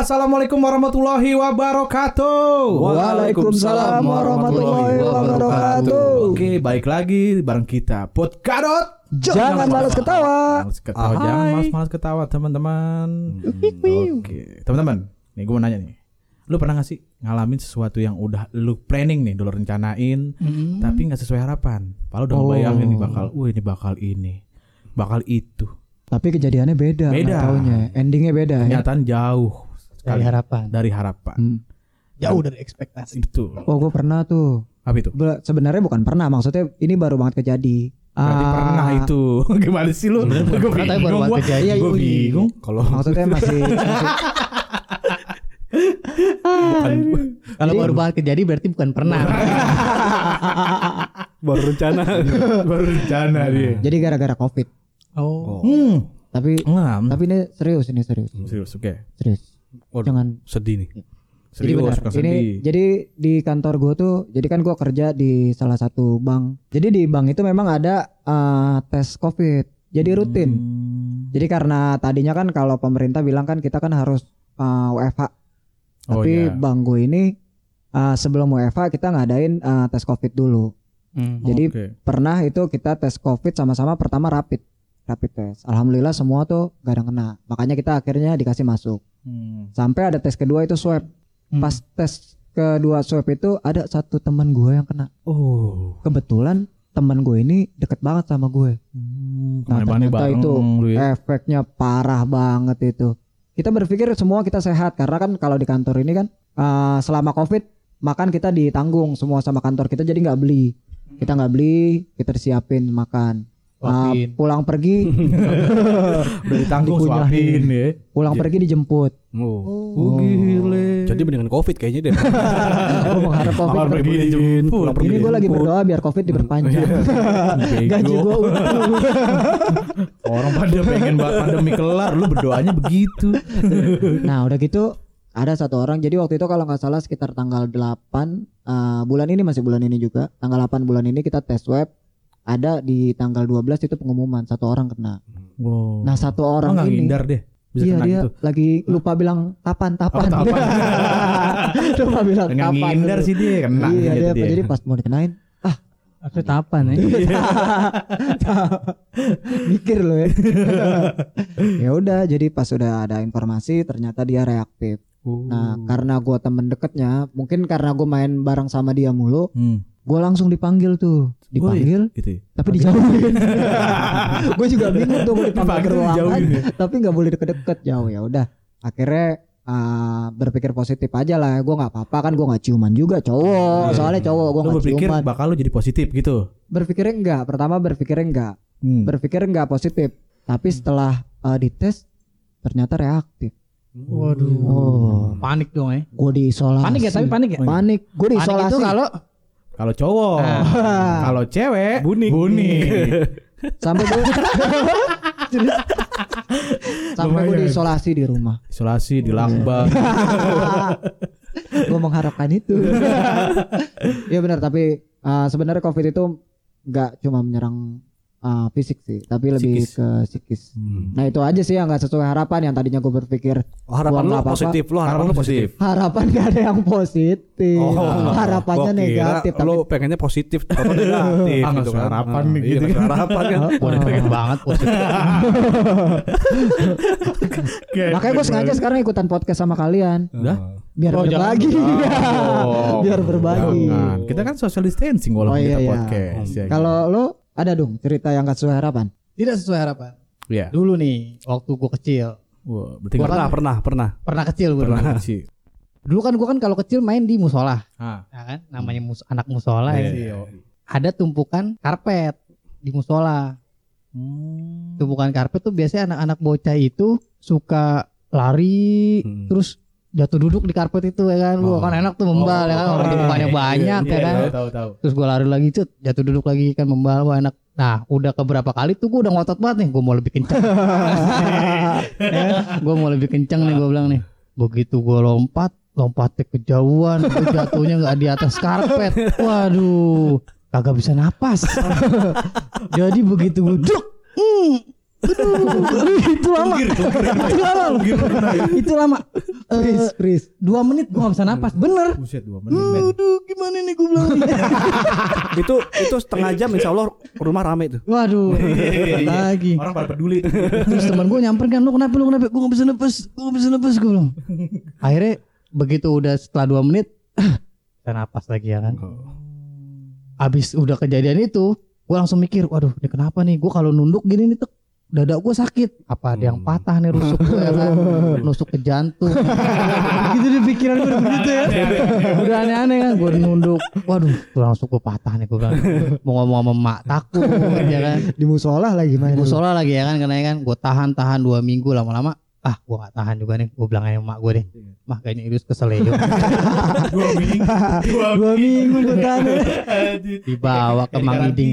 Assalamualaikum warahmatullahi wabarakatuh. Waalaikumsalam warahmatullahi wabarakatuh. Oke, balik lagi bareng kita Podkadot. Jangan malas ketawa. Malas ketawa, Ahai. jangan malas-malas ketawa teman-teman. Hmm, Oke, teman-teman. Nih gue mau nanya nih. Lu pernah gak sih ngalamin sesuatu yang udah lu planning nih, dulu rencanain, tapi nggak sesuai harapan. Padahal udah Oh. ngebayangin nih bakal, wah ini bakal ini, bakal itu. Tapi kejadiannya beda, Beda. taunya. Endingnya beda ya. Kenyataan jauh dari sekali harapan dari harapan. Hmm. jauh dari ekspektasi Itu. Oh, gue pernah tuh. Apa itu? Be- Sebenarnya bukan pernah, maksudnya ini baru banget kejadi. Berarti Ah, pernah itu. Gimana sih lu? Sebenarnya Gue pernah, tapi baru bingung. banget gua. kejadian. Gue Iya, iya. bingung. Kalau Maksudnya masih, masih kalau baru banget kejadi berarti bukan pernah baru rencana, baru rencana dia. jadi gara-gara covid. oh Hmm. Tapi Ngam. tapi ini serius ini serius, Serius, oke. serius. Waduh, Jangan. sedih nih. Jadi Serius, benar. suka Ini sedih. jadi di kantor gue tuh, jadi kan gue kerja di salah satu bank. Jadi di bank itu memang ada eh, tes covid. Jadi rutin. Hmm. Jadi karena tadinya kan kalau pemerintah bilang kan kita kan harus uh, WFH. Oh, Tapi iya. bang gue ini uh, sebelum WFH kita ngadain uh, tes COVID dulu. Hmm. Jadi Oke. pernah itu kita tes COVID sama-sama pertama rapid, rapid test. Alhamdulillah semua tuh gak ada yang kena. Makanya kita akhirnya dikasih masuk. Hmm. Sampai ada tes kedua itu swab. Hmm. Pas tes kedua swab itu ada satu teman gue yang kena. Oh. Kebetulan teman gue ini deket banget sama gue. Hmm. Nah, ternyata itu ya. efeknya parah banget itu. Kita berpikir semua kita sehat karena kan kalau di kantor ini kan uh, selama covid makan kita ditanggung semua sama kantor kita jadi nggak beli. Kita nggak beli, kita disiapin makan. Uh, Suapin. pulang pergi, Udah ditanggung suapin ya. pulang pergi dijemput. Oh. Oh, gile. Jadi mendingan covid kayaknya deh. Gue mengharap covid. Makan pergi dijemput. Pulang pergi Ini gue lagi berdoa biar covid diperpanjang. Bego. Gaji gue. Orang pada pengen buat pandemi kelar, lu berdoanya begitu. Nah udah gitu ada satu orang jadi waktu itu kalau nggak salah sekitar tanggal 8 eh, bulan ini masih bulan ini juga tanggal 8 bulan ini kita tes web ada di tanggal 12 itu pengumuman satu orang kena. Wow. Nah satu Orang nggak ini ngindar deh. Bisa iya kena dia gitu. lagi lupa bilang tapan tapan. Oh, tapan. lupa bilang Nggak tapan. ngindar sih dia kena. Iya gitu dia, jadi pas mau dikenain Aku tapan ya mikir loh ya. ya udah jadi pas sudah ada informasi ternyata dia reaktif. Oh. Nah karena gua temen deketnya mungkin karena gue main bareng sama dia mulu Hmm. Gue langsung dipanggil tuh. Dipanggil gitu ya. tapi dijauhin. Gue juga bingung tuh mau dipanggil ke ruangan dijauhin ya? tapi nggak boleh deket-deket. Jauh ya udah. Akhirnya uh, berpikir positif aja lah. Gue nggak apa-apa kan gue nggak ciuman juga cowok. Iya. soalnya cowok gue nggak berpikir ciuman. bakal lu jadi positif gitu. berpikirnya enggak pertama berpikirnya enggak Hmm. berpikir enggak positif. Tapi setelah uh, dites ternyata reaktif. Waduh. Oh. Panik dong ya gue diisolasi. Panik ya tapi panik ya? Panik. Gue panik diisolasi. itu kalau Kalau cowok, kalau cewek Bunik. bunik. sampai gue sampai gue diisolasi di rumah Isolasi di lakbang. gue mengharapkan itu. Iya benar, tapi uh, sebenarnya COVID itu nggak cuma menyerang uh, fisik sih, tapi lebih Psikis. ke psikis. Hmm. Nah itu aja sih yang nggak sesuai harapan. Yang tadinya gue berpikir Oh, harapan lu apa-apa. positif, lu harapan lu positif. harapan gak ada yang positif, harapannya gua kira negatif. Tapi Lu pengennya positif, atau negatif Ah, gitu kan. harapan Ah, nih, iya, gitu sesuai harapan kan. Wah, pengen banget positif makanya gue sengaja sekarang ikutan podcast sama kalian, Udah? biar Oh, jangan. berbagi, Oh. biar berbagi. Jangan. Kita kan social distancing walaupun Oh, iya, kita iya. podcast. ya. Kalau lo ada dong cerita yang gak sesuai harapan? tidak sesuai harapan Iya. dulu nih waktu gue kecil Wah, berarti Gua Pernah, pernah, pernah. pernah kecil gue pernah dulu sih. dulu kan gue kan kalau kecil main di musola Ah. ya kan namanya mus anak musola ya Iya. ada tumpukan karpet di musola Hmm. tumpukan karpet tuh biasanya anak-anak bocah itu suka lari Hmm. terus jatuh duduk di karpet itu ya kan? Wah, Oh. kan enak tuh membal ya kan? Orang Oh, tumpukannya iya, banyak iya, ya kan? Tahu tahu tahu. terus gue lari lagi cut jatuh duduk lagi kan membal wah enak. Nah udah keberapa kali tuh gue udah ngotot banget nih gue mau lebih kencang ya, gue mau lebih kencang nih gue bilang nih. Begitu gue lompat lompatnya kejauhan jatuhnya nggak di atas karpet. Waduh kagak bisa napas. Jadi begitu gue duk hmm, itu lama. itu lama. itu lama. Eh, Freeze, freeze. dua menit gue gak bisa napas. Bener. Buset dua menit. men. Aduh gimana nih gue bilang. itu itu setengah jam insya Allah rumah rame tuh. Waduh. lagi. Orang pada peduli. Terus teman gue nyamperin kan lu kenapa lu kenapa gue gak bisa napas gue gak bisa napas gue bilang. Akhirnya begitu udah setelah dua menit saya napas lagi ya kan. Abis udah kejadian itu gue langsung mikir waduh ini kenapa nih gue kalau nunduk gini nih tuh dada gue sakit. Apa ada yang patah nih rusuk gue ya kan? Nusuk ke jantung. Gitu di pikiran gue udah begitu ya. Udah aneh-aneh kan gue nunduk. Waduh tuh langsung gue patah nih gue kan mau ngomong sama emak takut ya kan? Di musola lagi main. gue musola lagi ya kan? Karena kan gue tahan tahan dua minggu lama-lama ah gue gak tahan juga nih gue bilang aja emak gue deh mah kayaknya Idris kesel ya Dua minggu. Dua minggu gue tahan. dibawa ke Mang Iding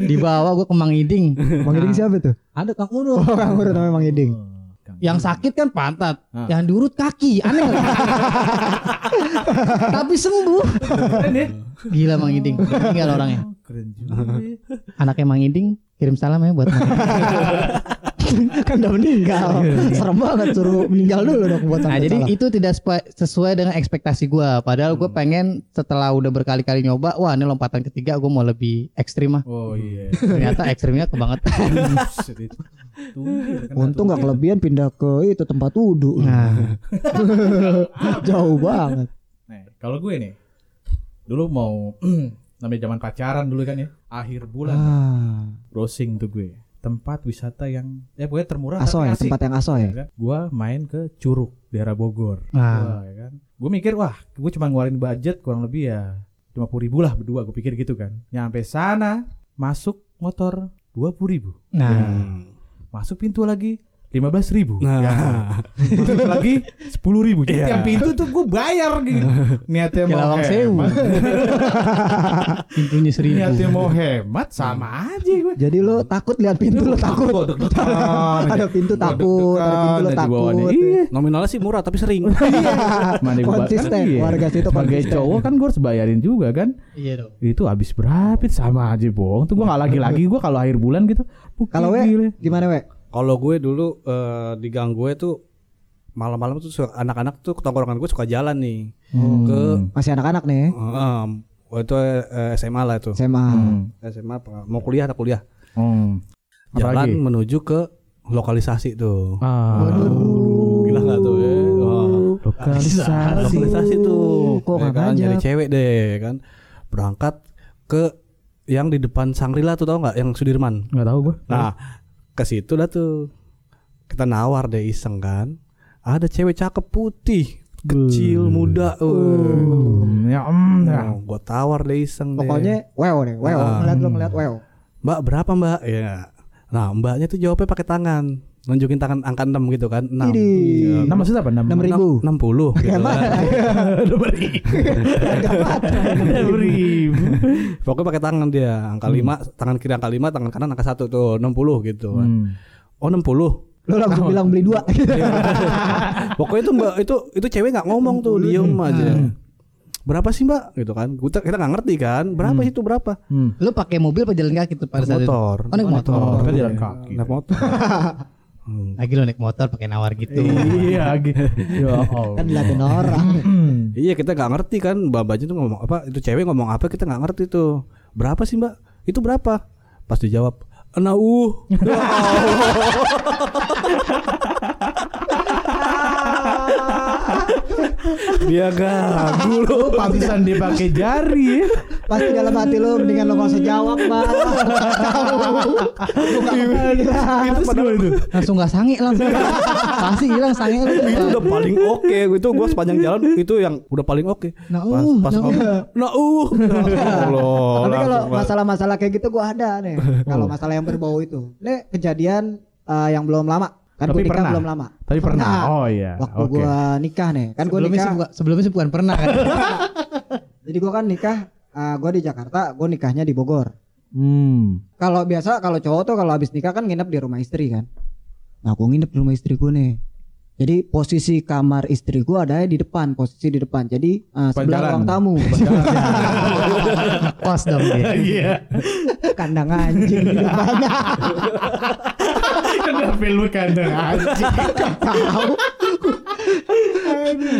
dibawa gue ke Mang Iding Bang Iding siapa tuh? ada Kang Urut Oh, Kang Urut namanya Bang Iding. yang sakit kan pantat Ah. yang diurut kaki aneh nggak? tapi sembuh ya. gila Mang Iding tinggal orangnya Keren juga. anaknya Mang Iding kirim salam ya buat Mang Iding. kan udah meninggal. Serem banget suruh meninggal dulu dong buat Nah jadi itu tidak sesuai dengan ekspektasi gua. Padahal gue pengen setelah udah berkali-kali nyoba, wah ini lompatan ketiga gue mau lebih ekstrim mah. Oh iya. Ternyata ekstrimnya kebangetan. Untung nggak tunggir. kelebihan pindah ke itu tempat wudhu. Nah, Jauh banget. Nih, kalau gue nih dulu mau namanya zaman pacaran dulu kan ya. Akhir bulan Ah, browsing tuh gue. Tempat wisata yang ya pokoknya termurah aso ya, asik. tempat yang aso Ya ya. kan? Gua main ke Curug, daerah Bogor. Nah. Wah, ya kan. Gue mikir wah, gue cuma ngeluarin budget kurang lebih ya 50 ribu lah berdua. Gue pikir gitu kan. Nyampe sana masuk motor 20 ribu. nah, Masuk pintu lagi 15 ribu. Nah. Ya. Lagi 10 ribu. Jadi Iya. tiap pintu tuh gue bayar gitu. Niatnya mau lawang sewu. hemat. pintunya seribu. Niatnya mau hemat sama aja gue. Jadi lo takut lihat pintu lo takut. Ada pintu takut, ada pintu lo takut. Iya. Nominalnya sih murah tapi sering. Mana gua- Konsisten, iya. warga situ Sebagai konsisten. cowok kan gue harus bayarin juga kan. Iya dong. Itu habis berapa sama aja bohong. Tuh gue gak lagi-lagi gue kalau akhir bulan gitu. Kalau we gimana we? Kalau gue dulu eh, di gang gue tuh malam-malam tuh anak-anak tuh ketongkrongan gue suka jalan nih Hmm. ke Masih anak-anak nih. waktu itu eh, SMA lah itu. SMA. Hmm. SMA apa? mau kuliah ada kuliah. Hmm. Jalan Apalagi? menuju ke lokalisasi tuh. Ah. Gila gak tuh ya? Wah. Lokalisasi. lokalisasi tuh Kok ya nggak kan nyari cewek deh kan berangkat ke yang di depan Sangrila tuh tau nggak yang Sudirman Gak tahu gue. nah ke situ dah tuh kita nawar deh iseng kan ada cewek cakep putih kecil muda Hmm, ya, mm, ya. oh, gua tawar deh iseng deh. Pokoknya wow deh, wow. Ah. Ngeliat lo ngeliat wow. mbak berapa mbak ya nah mbaknya tuh jawabnya pakai tangan nunjukin tangan angka 6 gitu kan 6 Idih. Nama maksudnya apa? Nama Enam ribu. 60 gitu kan. Enam ribu. Pokoknya pakai tangan dia, angka 5, tangan kiri angka 5, tangan kanan angka 1 tuh, 60 gitu kan. Hmm. Oh 60. Lo langsung bilang beli dua. Pokoknya itu Mbak itu itu cewek nggak ngomong tuh, diem aja. Berapa sih Mbak? Gitu kan. Kita kita nggak ngerti kan. Berapa sih itu berapa? Hmm. Lu pakai mobil apa jalan kaki tuh pada saat itu? Motor. Oh, naik motor. Oh, kan jalan kaki. Naik motor. Hmm. Lagi lu naik motor pakai nawar gitu. Iya, gitu. Ya Allah. kan diliatin orang. Iya kita nggak ngerti kan mbak mbaknya tuh ngomong apa itu cewek ngomong apa kita nggak ngerti tuh berapa sih mbak itu berapa pas dijawab nah uh dia gagu lu Oh, pantesan dia pakai jari ya. Pasti dalam hati lo mendingan lo gak usah jawab, Bang. Itu padahal itu. Langsung gak sange langsung. Pasti hilang sange lu. itu udah paling oke itu gue sepanjang jalan itu yang udah paling oke Nah, pas uh, pas nah, ngomong nah uh Ya Allah, Tapi kalau masalah-masalah kayak gitu gua ada nih. Kalau masalah yang berbau itu. Nih kejadian eh, yang belum lama. Kan Tapi nikah pernah. belum lama. Tapi pernah. Oh iya. Waktu Oke. gua nikah nih. Kan gua sebelumnya nikah. sih sebelumnya sih bukan pernah kan. Jadi gua kan nikah eh, gua di Jakarta, gua nikahnya di Bogor. Hmm. Kalau biasa kalau cowok tuh kalau habis nikah kan nginep di rumah istri kan. Nah, gua nginep di rumah istriku nih. Jadi posisi kamar istri gua ada di depan, posisi di depan. Jadi uh, Depan sebelah ruang tamu. Kos dong dia. Iya. Kandang anjing di depannya. Kenapa lu kandang anjing? Tahu.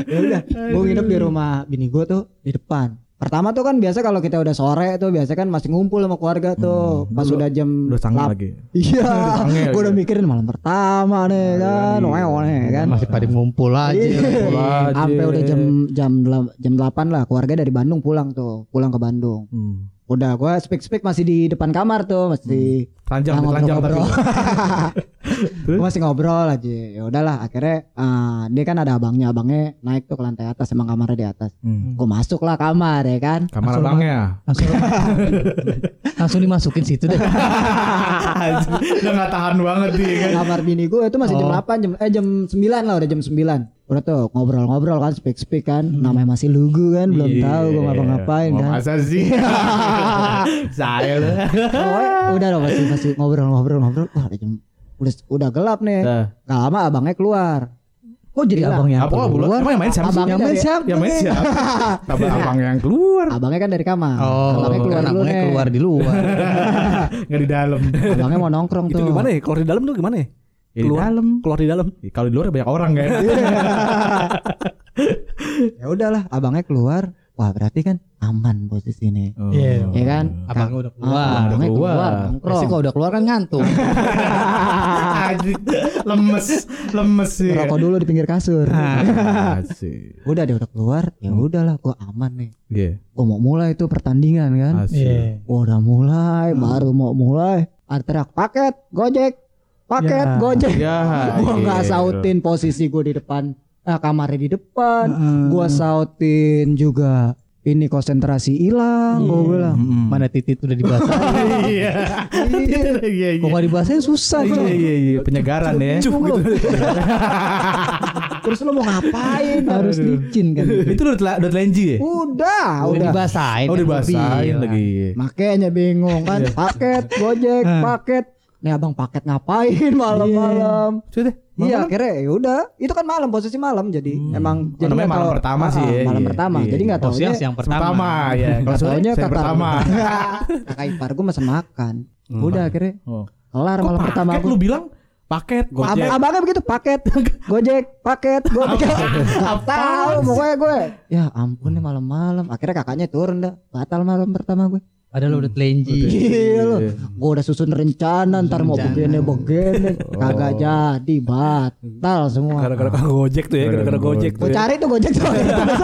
ya udah, gua nginep di rumah bini gua tuh di depan. Pertama tuh kan biasa kalau kita udah sore tuh biasa kan masih ngumpul sama keluarga tuh. Pas udah jam Udah lap- lagi. Iya, gue udah mikirin malam pertama nih kan, wow nih kan. Masih pada ngumpul aja. Iya. Sampai udah jam jam jam 8 lah keluarga dari Bandung pulang tuh, pulang ke Bandung. Hmm. Udah gua speak speak masih di depan kamar tuh, masih Telanjang, Nah, telanjang ngobrol-ngobrol. Gua masih ngobrol aja. Ya udahlah, akhirnya eh, dia kan ada abangnya, abangnya naik tuh ke lantai atas, emang kamarnya di atas. Hmm. Gue masuk lah kamar ya kan. Kamar Langsung abangnya. Langsung langsung dimasukin situ deh. Udah gak tahan banget dia kan. kamar bini gue itu masih jam Oh. 8 jam eh jam 9 lah udah jam 9 udah tuh ngobrol-ngobrol kan speak speak kan namanya masih lugu kan belum Iya. tahu gue ngapa-ngapain kan Masa sih? Saya udah loh masih masih ngobrol-ngobrol-ngobrol wah udah jam udah udah gelap nih Dah. gak lama abangnya keluar Kok jadi Gila. abang yang keluar? Emang yang main siapa? Abangnya Yang main siapa? Yang main siapa? Abang abang yang keluar. abangnya kan dari kamar Oh, abangnya keluar dulu abangnya nih keluar di luar. Nggak di dalam. abangnya mau nongkrong Itu tuh gimana ya? Keluar di dalam tuh gimana ya? Ya, di Keluar dalam. Keluar di dalam. Kalau di luar banyak orang kan. ya udahlah abangnya keluar wah berarti kan aman posisi ini Oh. Iya. ya kan Abangnya udah Ah, keluar. abangnya Udah keluar, keluar. Pasti kalau udah keluar kan ngantuk. Lemes, lemes sih. Rokok dulu di pinggir kasur. Asik. Udah dia udah keluar, ya udahlah gua aman nih. Iya. Gua mau mulai tuh pertandingan kan. Asik. Gua udah mulai, baru mau mulai. Ada teriak paket, gojek, paket, Ya. gojek. Ya. Gua nggak iya. sautin posisi gua di depan, ah, kamarnya di depan. Gua sautin juga ini konsentrasi hilang. Gua bilang. Mm-mm. Mana titit udah dibasahin. Iya. Iya. Kok nggak dibasahin susah Iya iya iya penyegaran ya. Terus lu mau ngapain? Harus licin kan. Itu udah udah telenji ya? Udah, Udah udah. dibasahin. Oh kan, dibasahin lagi. Makanya bingung kan paket gojek paket nih abang paket ngapain malam-malam? Coba deh. iya akhirnya ya udah. Itu kan malam posisi malam. Jadi emang jadi namanya nggak malam tahu- pertama Ah, sih. ya, malam iya, pertama. iya, jadi iya. nggak Oh, tahu siang siang pertama. Pertama. ya. Kalau nggak sore taunya saya kata pertama. kakak ipar gue mesen makan. Udah akhirnya Oh. kelar malam pertama paket gue lu bilang? Paket Ab- gojek. abangnya begitu paket. Gojek paket gojek. Nggak tahu pokoknya gue. Ya ampun nih malam-malam. Akhirnya kakaknya turun dah. Batal malam pertama gue Padahal udah telenji. Iya loh, gue udah susun rencana ntar mau begini begini, kagak jadi batal semua. Gara-gara kang Gojek tuh ya, gara-gara Gojek tuh. Gue ya. cari tuh gojek tuh,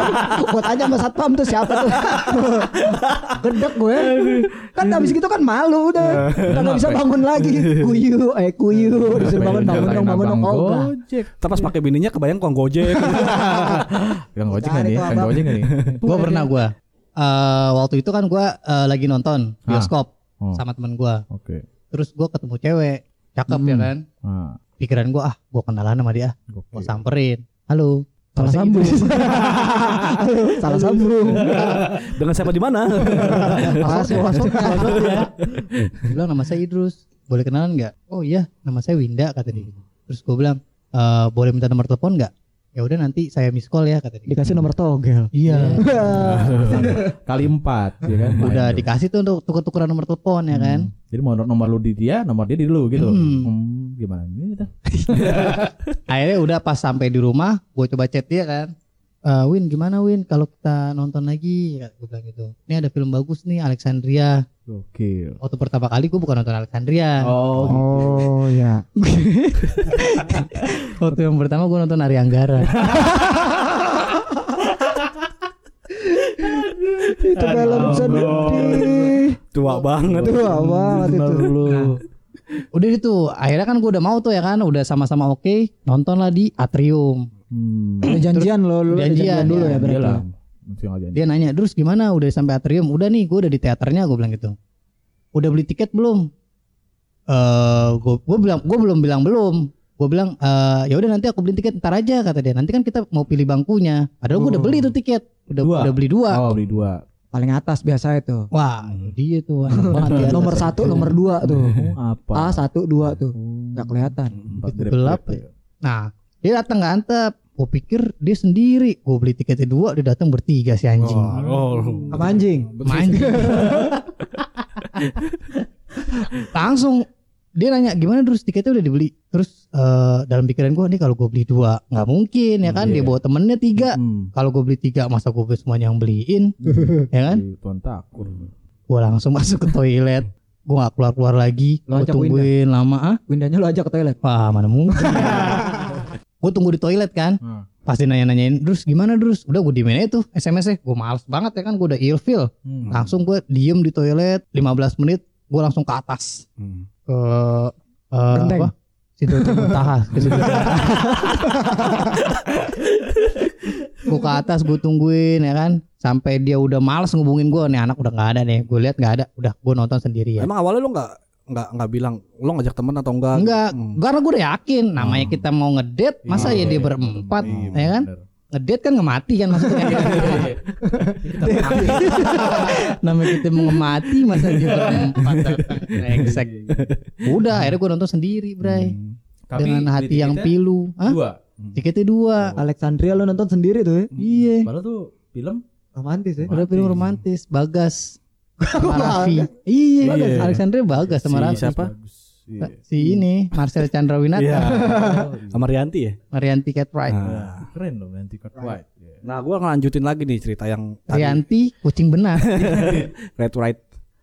gue tanya sama satpam tuh siapa tuh, gedek gue. Kan habis gitu kan malu udah, kagak bisa bangun lagi, kuyu, eh kuyu, disuruh bangun bangun dong bangun dong, oh. Gojek. Terus pakai bininya kebayang kang Gojek. Kang Gojek nih? Kang abang. Gojek nih? Gua pernah gua. Eh, waktu itu kan gua eh, lagi nonton bioskop Oh. sama teman gua. Oke. Terus gua ketemu cewek, cakep ya Hmm. kan. Nah, Pikiran gua ah, gua kenalan sama dia. Gua gokil. samperin. Halo. Salah sambung, Inggris. salah sambung. Dengan siapa di mana? Masuk, masuk. Dia bilang nama saya Idrus. Boleh kenalan nggak? Oh iya, nama saya Winda kata dia. Terus gua bilang, "Eh, boleh minta nomor telepon nggak? Ya udah nanti saya miss call ya kata dia. Dikasih nomor togel. Iya. Kali empat, ya kan? Udah Main dikasih tuh untuk tuker-tukeran nomor telepon ya kan. Jadi mau nomor lu di dia, nomor dia di lu gitu. Hmm. Hmm, gimana ini dah? akhirnya udah pas sampai di rumah gue coba chat dia kan "Eh, Win gimana Win kalau kita nonton lagi gue bilang gitu ini ada film bagus nih Alexandria Gokil. waktu pertama kali gue bukan nonton Alexandria Oh, Oh ya. waktu yang pertama gue nonton Ari Anggara Itu film sedih. Tua banget. Tua banget itu. udah itu akhirnya kan gue udah mau tuh ya kan udah sama-sama oke nonton lah di Atrium Hmm. Ada janjian lo, lo ada Janjian, janjian dulu ya. ya berarti. Iyalah. Dia nanya terus gimana udah sampai Atrium udah nih gue udah di teaternya gue bilang gitu udah beli tiket belum eh gue gue bilang gue belum bilang belum gue bilang eh ya udah nanti aku beli tiket ntar aja kata dia nanti kan kita mau pilih bangkunya padahal gue udah beli tuh tiket udah Dua? udah beli dua Oh, beli dua. Paling atas biasa itu. wah dia tuh banget ya Nomor satu, nomor dua tuh. Oh, apa? A satu dua tuh. Oh. Nggak kelihatan. Gelap grab ya. nah Dia datang nggak antep. Gue pikir dia sendiri. Gue beli tiketnya dua, dia datang bertiga si anjing. Oh. Apa anjing? Main. Langsung dia nanya gimana terus tiketnya udah dibeli. Terus eh, dalam pikiran gue nih kalau gue beli dua nggak mungkin ya kan. Dia bawa temennya tiga. Hmm. Kalau gue beli tiga masa gue semuanya yang beliin, ya kan? Gue langsung masuk ke toilet. Gue gak keluar keluar lagi. Lo Gue tungguin lama ah. Windanya lu ajak ke toilet. Wah mana mungkin. gue tunggu di toilet kan. Hmm. Pasti nanya-nanyain terus gimana terus. Udah gue diemin aja tuh SMS-nya. Gue males banget ya kan. Gue udah ilfeel. Hmm. Langsung gue diem di toilet 15 menit. Gue langsung ke atas. Hmm. Ke eh, Genteng. apa? Situ Muntaha. Ke situ. gue ke atas gue tungguin ya kan sampai dia udah males ngubungin gue nih anak udah nggak ada nih gue lihat nggak ada udah gue nonton sendirian Emang awalnya lu nggak nggak nggak bilang lo ngajak temen atau enggak? enggak Hmm. karena gue udah yakin namanya kita mau ngedate masa ya dia berempat Iya, ya kan bener. ngedate kan ngemati kan maksudnya namanya kita mau ngemati masa dia berempat Brengsek. udah akhirnya gue nonton sendiri bray Hmm. Tapi dengan hati yang pilu Hah? Dua. tiketnya dua Alexandria lu nonton sendiri tuh ya. iya Padahal tuh film Romantis ya. udah film romantis bagas sama Raffi iya Iya. Alexandria bagas sama Si Raffi siapa? bagus. Iya. si ini Marcel Chandrawinata Iya. Sama Rianti ya? Marianti Cartwright Nah, Keren loh Cut White. Iya. nah gue ngelanjutin lagi nih cerita yang tadi Rianti kucing benar Red Right.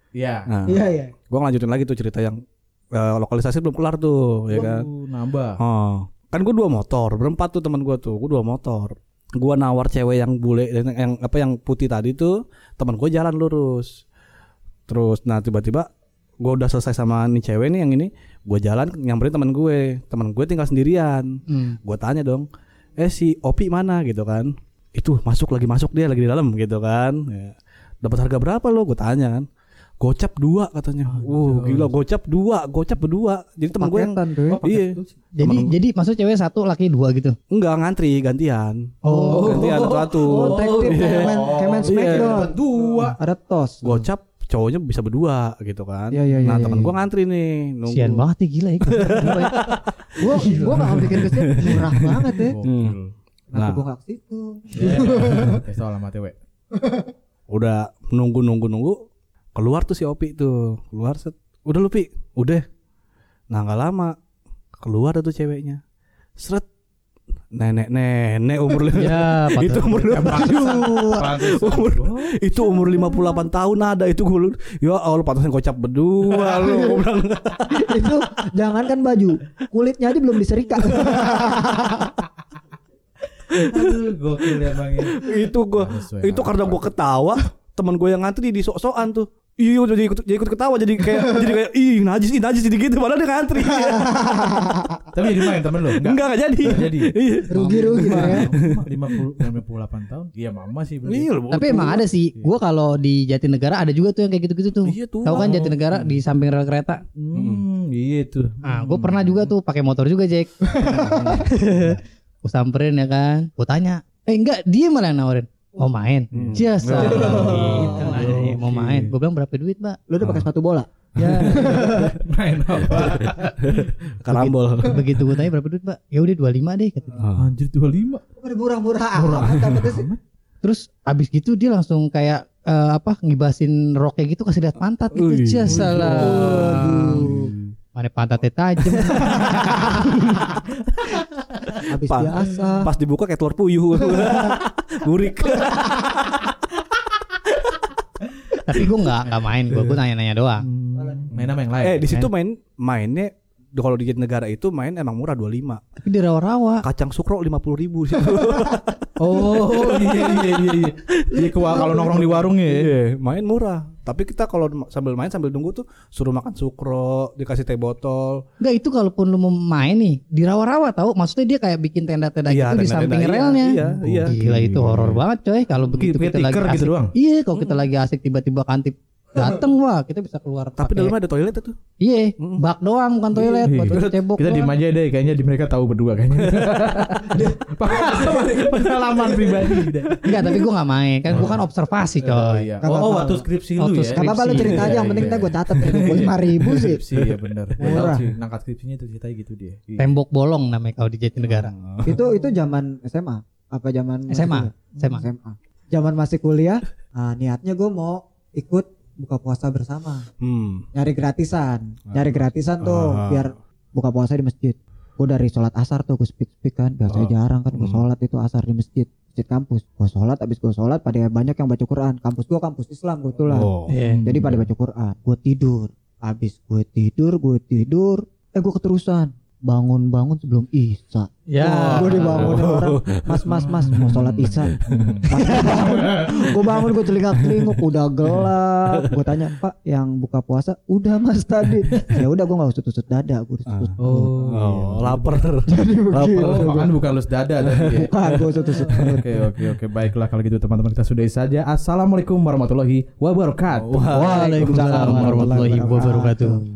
Iya. Nah, Iya iya. gue ngelanjutin lagi tuh cerita yang eh, lokalisasi belum kelar tuh, ya kan? Nambah. Oh, kan gue dua motor, berempat tuh teman gue tuh, gue dua motor. Gue nawar cewek yang bule, yang, yang apa yang putih tadi tuh, teman gue jalan lurus. Terus, nah tiba-tiba gue udah selesai sama nih cewek nih yang ini, gue jalan nyamperin teman gue, teman gue tinggal sendirian. Hmm. Gue tanya dong, eh si Opi mana gitu kan? Itu masuk lagi masuk dia lagi di dalam gitu kan? Ya. Dapat harga berapa lo? Gue tanya kan. Gocap dua katanya. Wow gila gocap dua, gocap berdua. Jadi teman gue yang ya. Iya. jadi jadi maksud cewek satu laki dua gitu Enggak ngantri gantian. Oh. Gantian satu-satu. Oh, tag team kayak main kayak main Iya. Smackdown. Dua. Ada tos. Gocap cowoknya bisa berdua gitu kan. Iya, iya, iya, nah, iya, teman iya. gua ngantri nih nunggu. sian banget nih gila ya Gua gua enggak bikin ke situ. Murah banget ya. Kenapa Nah. gua enggak ke situ? Iya. Kasih tau alamatnya, we. Udah nunggu nunggu nunggu keluar tuh si Opi tuh. Keluar set. Udah lu Pi, udah. Nah, nggak lama keluar tuh ceweknya. Seret nenek-nenek umur ya itu umur umur itu umur 58 tahun ada itu gue ya Allah pantasnya gocap berdua lu itu jangankan baju, kulitnya aja belum diserika. Aduh, gokil ya Bang ya. itu gua Sesuai itu karena gua ketawa teman gue yang ngantri di sok-sokan tuh iya jadi ikut jadi ikut ketawa jadi kayak jadi kayak ih najis ih najis jadi gitu padahal dia ngantri Tapi jadi main temen lu? enggak enggak jadi Nggak jadi. iya Rugi-rugi ya. Lima puluh lima puluh delapan tahun. Iya mama sih berarti. Iya, tapi emang ada sih gua kalau di Jatinegara ada juga tuh yang kayak gitu-gitu tuh Iya tuh. tahu kan Jatinegara di samping rel kereta Hmm, iya tuh. nah gue pernah juga tuh pakai motor juga Jack gue samperin ya kan gue tanya eh enggak dia malah yang nawarin mau main? Jasa gitu. nanya, mau main? Gue bilang berapa duit mbak? Lu udah pakai sepatu bola? ya. Main apa? karambol. Begitu gue tanya berapa duit mbak? Ya udah 25 deh kata dia. Anjir 25. Udah murah-murah sih. terus abis gitu dia langsung kayak eh, apa ngibasin roknya gitu kasih lihat pantat gitu. Jasa lah mana pantatnya tajam Habis Pa- biasa. pas dibuka kayak telur puyuh. Burik tapi gue nggak nggak main. Gue gue nanya-nanya doang. Main sama yang lain. eh di situ main mainnya kalau di negara itu main emang murah 25 tapi di rawa-rawa kacang sukro 50 ribu sih Oh iya iya iya iya. Iya ke kalau nongkrong di warung ya. Iya, main murah. Tapi kita kalau sambil main sambil nunggu tuh suruh makan sukro, dikasih teh botol. Enggak itu kalaupun lu mau main nih di rawa-rawa tahu maksudnya dia kayak bikin tenda-tenda Iya, gitu di samping iya, relnya. iya, iya. Gila itu horor banget coy kalau begitu kita lagi tikar asik. gitu doang. Iya kalau kita lagi asik tiba-tiba kantip Dateng wah kita bisa keluar. Tapi pakai- dalamnya ada toilet itu. Iya, bak doang bukan toilet buat cuci cebok. Kita doang. diem aja deh, kayaknya di mereka tahu berdua kayaknya. Pengalaman pribadi. Enggak, tapi gua nggak main. Kan gua kan observasi, Oh coy. iya. Nggak Oh, oh, waktu skripsi lu Waktu ya. Gak apa-apa lu cerita aja Iya, yang penting iya. kita gue catat lima ribu sih. Skripsi ya bener. Murah. nangkat skripsinya itu ceritanya gitu dia. Iya. Tembok bolong namanya kalau di Jatinegara. itu itu zaman SMA apa zaman SMA? SMA. SMA. Zaman masih kuliah, ah, niatnya gue mau ikut buka puasa bersama, Hmm. nyari gratisan, nyari gratisan tuh Ah. biar buka puasa di masjid. Gue dari sholat asar tuh gue speak speak kan, biasanya Oh. jarang kan gue Hmm. sholat itu asar di masjid, masjid kampus. Gue sholat, abis gue sholat pada banyak yang baca Quran. Kampus gue kampus Islam kebetulan. Oh. Iya. Jadi pada baca Quran. Gue tidur. Abis gue tidur, gue tidur. Eh gue keterusan. Bangun-bangun sebelum Isya. Ya. Gue dibangunin orang. Mas, mas, mas. Mau sholat Isya. gue bangun, gue celingak celinguk. Udah gelap. Gue tanya, Pak yang buka puasa? Udah mas tadi. Ya udah gue gak usut-usut dada. Gue usut Oh, Oh, lapar. Jadi begitu. Oh, kan bukan lus dada tadi ya. Bukan, gue usut-usut perut. Oke oke oke baiklah kalau gitu teman-teman kita sudahi saja. Assalamualaikum warahmatullahi wabarakatuh. Waalaikumsalam warahmatullahi wabarakatuh.